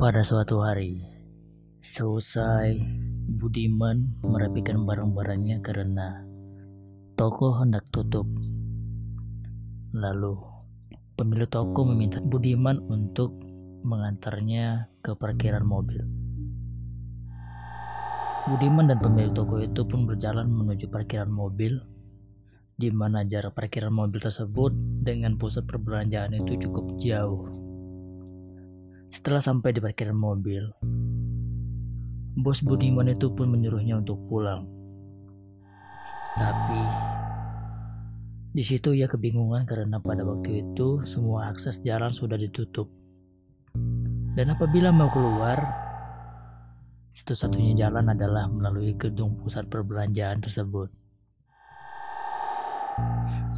Pada suatu hari, seusai Budiman merapikan barang-barangnya karena toko hendak tutup. Lalu, pemilik toko meminta Budiman untuk mengantarnya ke parkiran mobil. Budiman dan pemilik toko itu pun berjalan menuju parkiran mobil, di mana jarak parkiran mobil tersebut dengan pusat perbelanjaan itu cukup jauh. Setelah sampai di parkiran mobil, bos Budiman itu pun menyuruhnya untuk pulang. Tapi di situ ia kebingungan karena pada waktu itu semua akses jalan sudah ditutup. Dan apabila mau keluar, satu-satunya jalan adalah melalui gedung pusat perbelanjaan tersebut.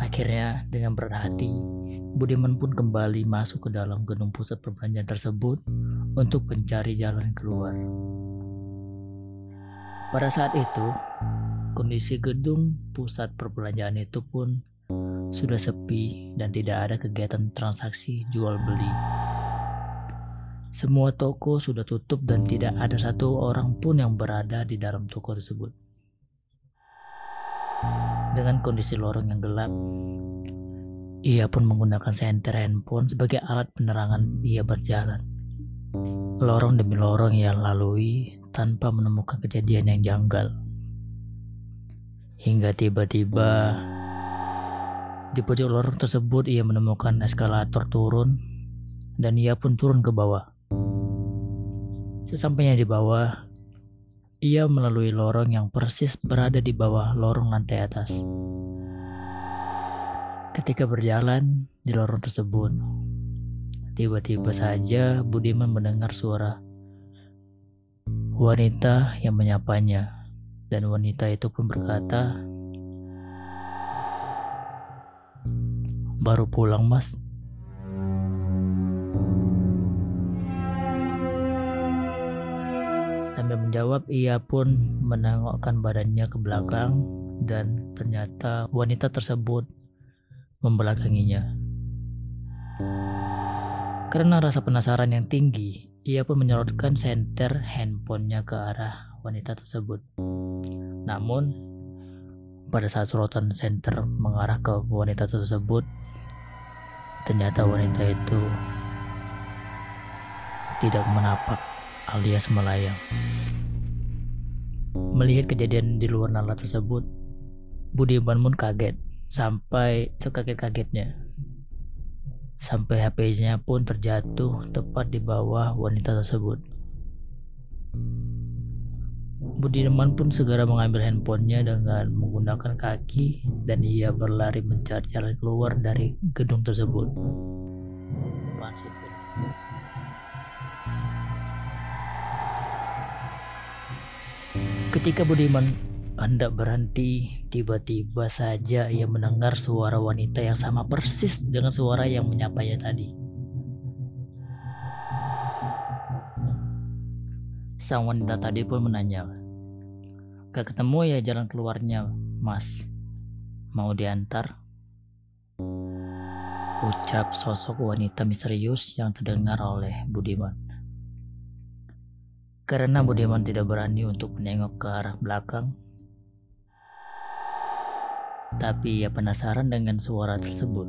Akhirnya, dengan berat hati, Budiman pun kembali masuk ke dalam gedung pusat perbelanjaan tersebut untuk mencari jalan keluar. Pada saat itu, kondisi gedung pusat perbelanjaan itu pun sudah sepi dan tidak ada kegiatan transaksi jual beli. Semua toko sudah tutup dan tidak ada satu orang pun yang berada di dalam toko tersebut. Dengan kondisi lorong yang gelap, ia pun menggunakan senter handphone sebagai alat penerangan ia berjalan. Lorong demi lorong ia lalui tanpa menemukan kejadian yang janggal. Hingga tiba-tiba di pojok lorong tersebut ia menemukan eskalator turun dan ia pun turun ke bawah. Sesampainya di bawah, ia melalui lorong yang persis berada di bawah lorong lantai atas. Ketika berjalan di lorong tersebut, Tiba-tiba saja Budiman mendengar suara wanita yang menyapanya dan wanita itu pun berkata, "Baru pulang, Mas." Sambil menjawab, ia pun menengokkan badannya ke belakang dan ternyata wanita tersebut membelakanginya. Karena rasa penasaran yang tinggi, ia pun menyorotkan senter handphonenya ke arah wanita tersebut. Namun, pada saat sorotan senter mengarah ke wanita tersebut, ternyata wanita itu tidak menapak alias melayang. Melihat kejadian di luar nalar tersebut, Budiman pun kaget sampai sekaget-kagetnya sampai HP-nya pun terjatuh tepat di bawah wanita tersebut. Budiman pun segera mengambil handphonenya dengan menggunakan kaki dan ia berlari mencari jalan keluar dari gedung tersebut. Ketika Budiman hendak berhenti, tiba-tiba saja ia mendengar suara wanita yang sama persis dengan suara yang menyapanya tadi. Sang wanita tadi pun menanya, Gak ketemu ya jalan keluarnya, mas. Mau diantar? Ucap sosok wanita misterius yang terdengar oleh Budiman. Karena Budiman tidak berani untuk menengok ke arah belakang, tapi ia penasaran dengan suara tersebut.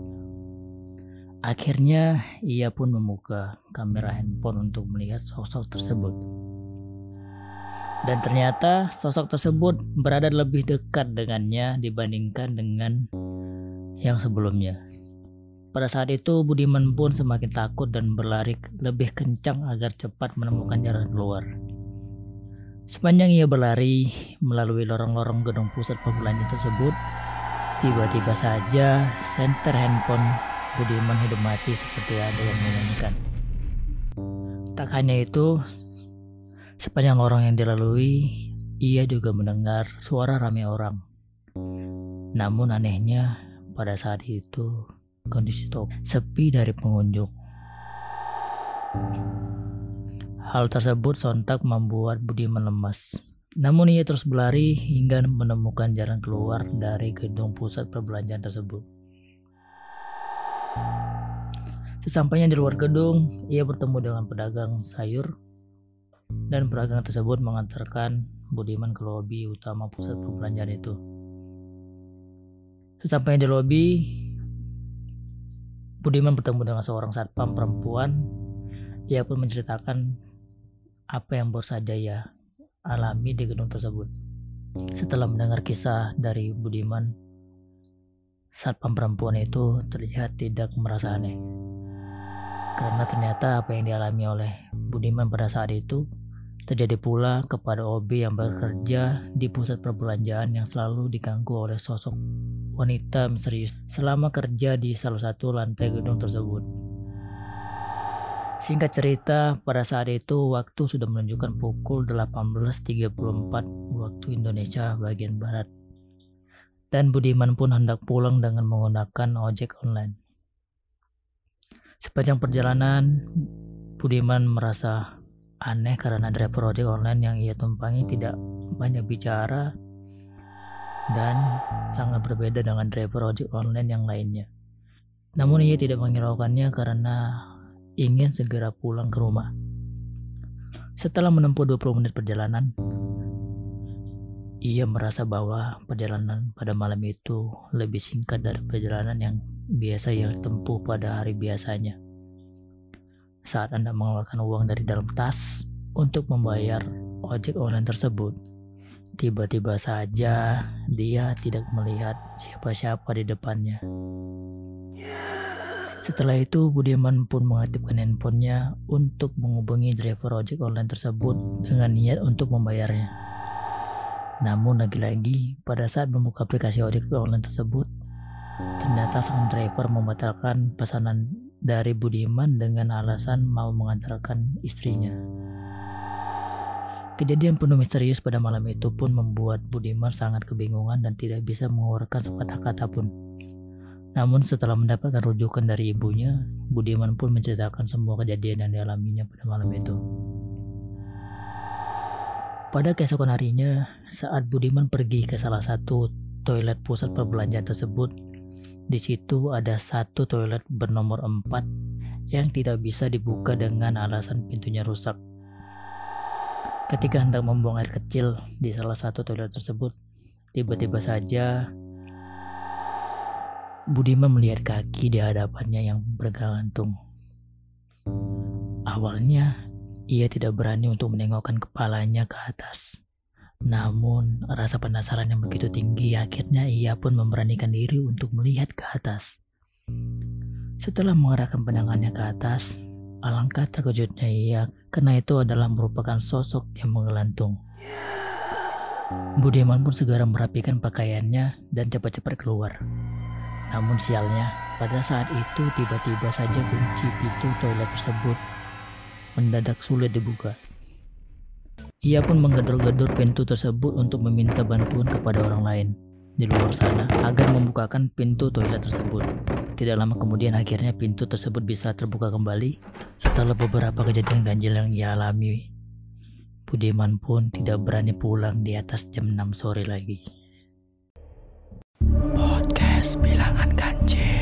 Akhirnya ia pun membuka kamera handphone untuk melihat sosok tersebut. Dan ternyata sosok tersebut berada lebih dekat dengannya dibandingkan dengan yang sebelumnya. Pada saat itu Budiman pun semakin takut dan berlari lebih kencang agar cepat menemukan jalan keluar. Sepanjang ia berlari melalui lorong-lorong gedung pusat perbelanjaan tersebut, Tiba-tiba saja senter handphone Budiman hidup mati seperti ada yang menyanyikan. Tak hanya itu, sepanjang lorong yang dilalui, ia juga mendengar suara ramai orang. Namun anehnya, pada saat itu kondisi top sepi dari pengunjung. Hal tersebut sontak membuat Budiman lemas. Namun ia terus berlari hingga menemukan jalan keluar dari gedung pusat perbelanjaan tersebut. Sesampainya di luar gedung, ia bertemu dengan pedagang sayur dan pedagang tersebut mengantarkan Budiman ke lobi utama pusat perbelanjaan itu. Sesampainya di lobi, Budiman bertemu dengan seorang satpam perempuan. Ia pun menceritakan apa yang baru saja ia alami di gedung tersebut. Setelah mendengar kisah dari Budiman, satpam perempuan itu terlihat tidak merasa aneh. Karena ternyata apa yang dialami oleh Budiman pada saat itu Terjadi pula kepada OB yang bekerja di pusat perbelanjaan yang selalu diganggu oleh sosok wanita misterius selama kerja di salah satu lantai gedung tersebut. Singkat cerita, pada saat itu waktu sudah menunjukkan pukul 18.34 waktu Indonesia bagian barat. Dan Budiman pun hendak pulang dengan menggunakan ojek online. Sepanjang perjalanan, Budiman merasa aneh karena driver ojek online yang ia tumpangi tidak banyak bicara dan sangat berbeda dengan driver ojek online yang lainnya. Namun ia tidak menghiraukannya karena ingin segera pulang ke rumah. Setelah menempuh 20 menit perjalanan, ia merasa bahwa perjalanan pada malam itu lebih singkat dari perjalanan yang biasa ia tempuh pada hari biasanya saat Anda mengeluarkan uang dari dalam tas untuk membayar ojek online tersebut. Tiba-tiba saja dia tidak melihat siapa-siapa di depannya. Setelah itu, Budiman pun mengaktifkan handphonenya untuk menghubungi driver ojek online tersebut dengan niat untuk membayarnya. Namun lagi-lagi, pada saat membuka aplikasi ojek online tersebut, ternyata sang driver membatalkan pesanan dari Budiman dengan alasan mau mengantarkan istrinya. Kejadian penuh misterius pada malam itu pun membuat Budiman sangat kebingungan dan tidak bisa mengeluarkan sepatah kata pun. Namun setelah mendapatkan rujukan dari ibunya, Budiman pun menceritakan semua kejadian yang dialaminya pada malam itu. Pada keesokan harinya, saat Budiman pergi ke salah satu toilet pusat perbelanjaan tersebut, di situ ada satu toilet bernomor 4 yang tidak bisa dibuka dengan alasan pintunya rusak. Ketika hendak membuang air kecil di salah satu toilet tersebut, tiba-tiba saja Budiman melihat kaki di hadapannya yang bergelantung. Awalnya, ia tidak berani untuk menengokkan kepalanya ke atas. Namun, rasa penasaran yang begitu tinggi akhirnya ia pun memberanikan diri untuk melihat ke atas. Setelah mengarahkan pandangannya ke atas, alangkah terkejutnya ia karena itu adalah merupakan sosok yang menggelantung. Budiman pun segera merapikan pakaiannya dan cepat-cepat keluar. Namun sialnya, pada saat itu tiba-tiba saja kunci pintu toilet tersebut mendadak sulit dibuka. Ia pun menggedor-gedor pintu tersebut untuk meminta bantuan kepada orang lain di luar sana agar membukakan pintu toilet tersebut. Tidak lama kemudian akhirnya pintu tersebut bisa terbuka kembali setelah beberapa kejadian ganjil yang ia alami. Budiman pun tidak berani pulang di atas jam 6 sore lagi alias bilangan ganjil.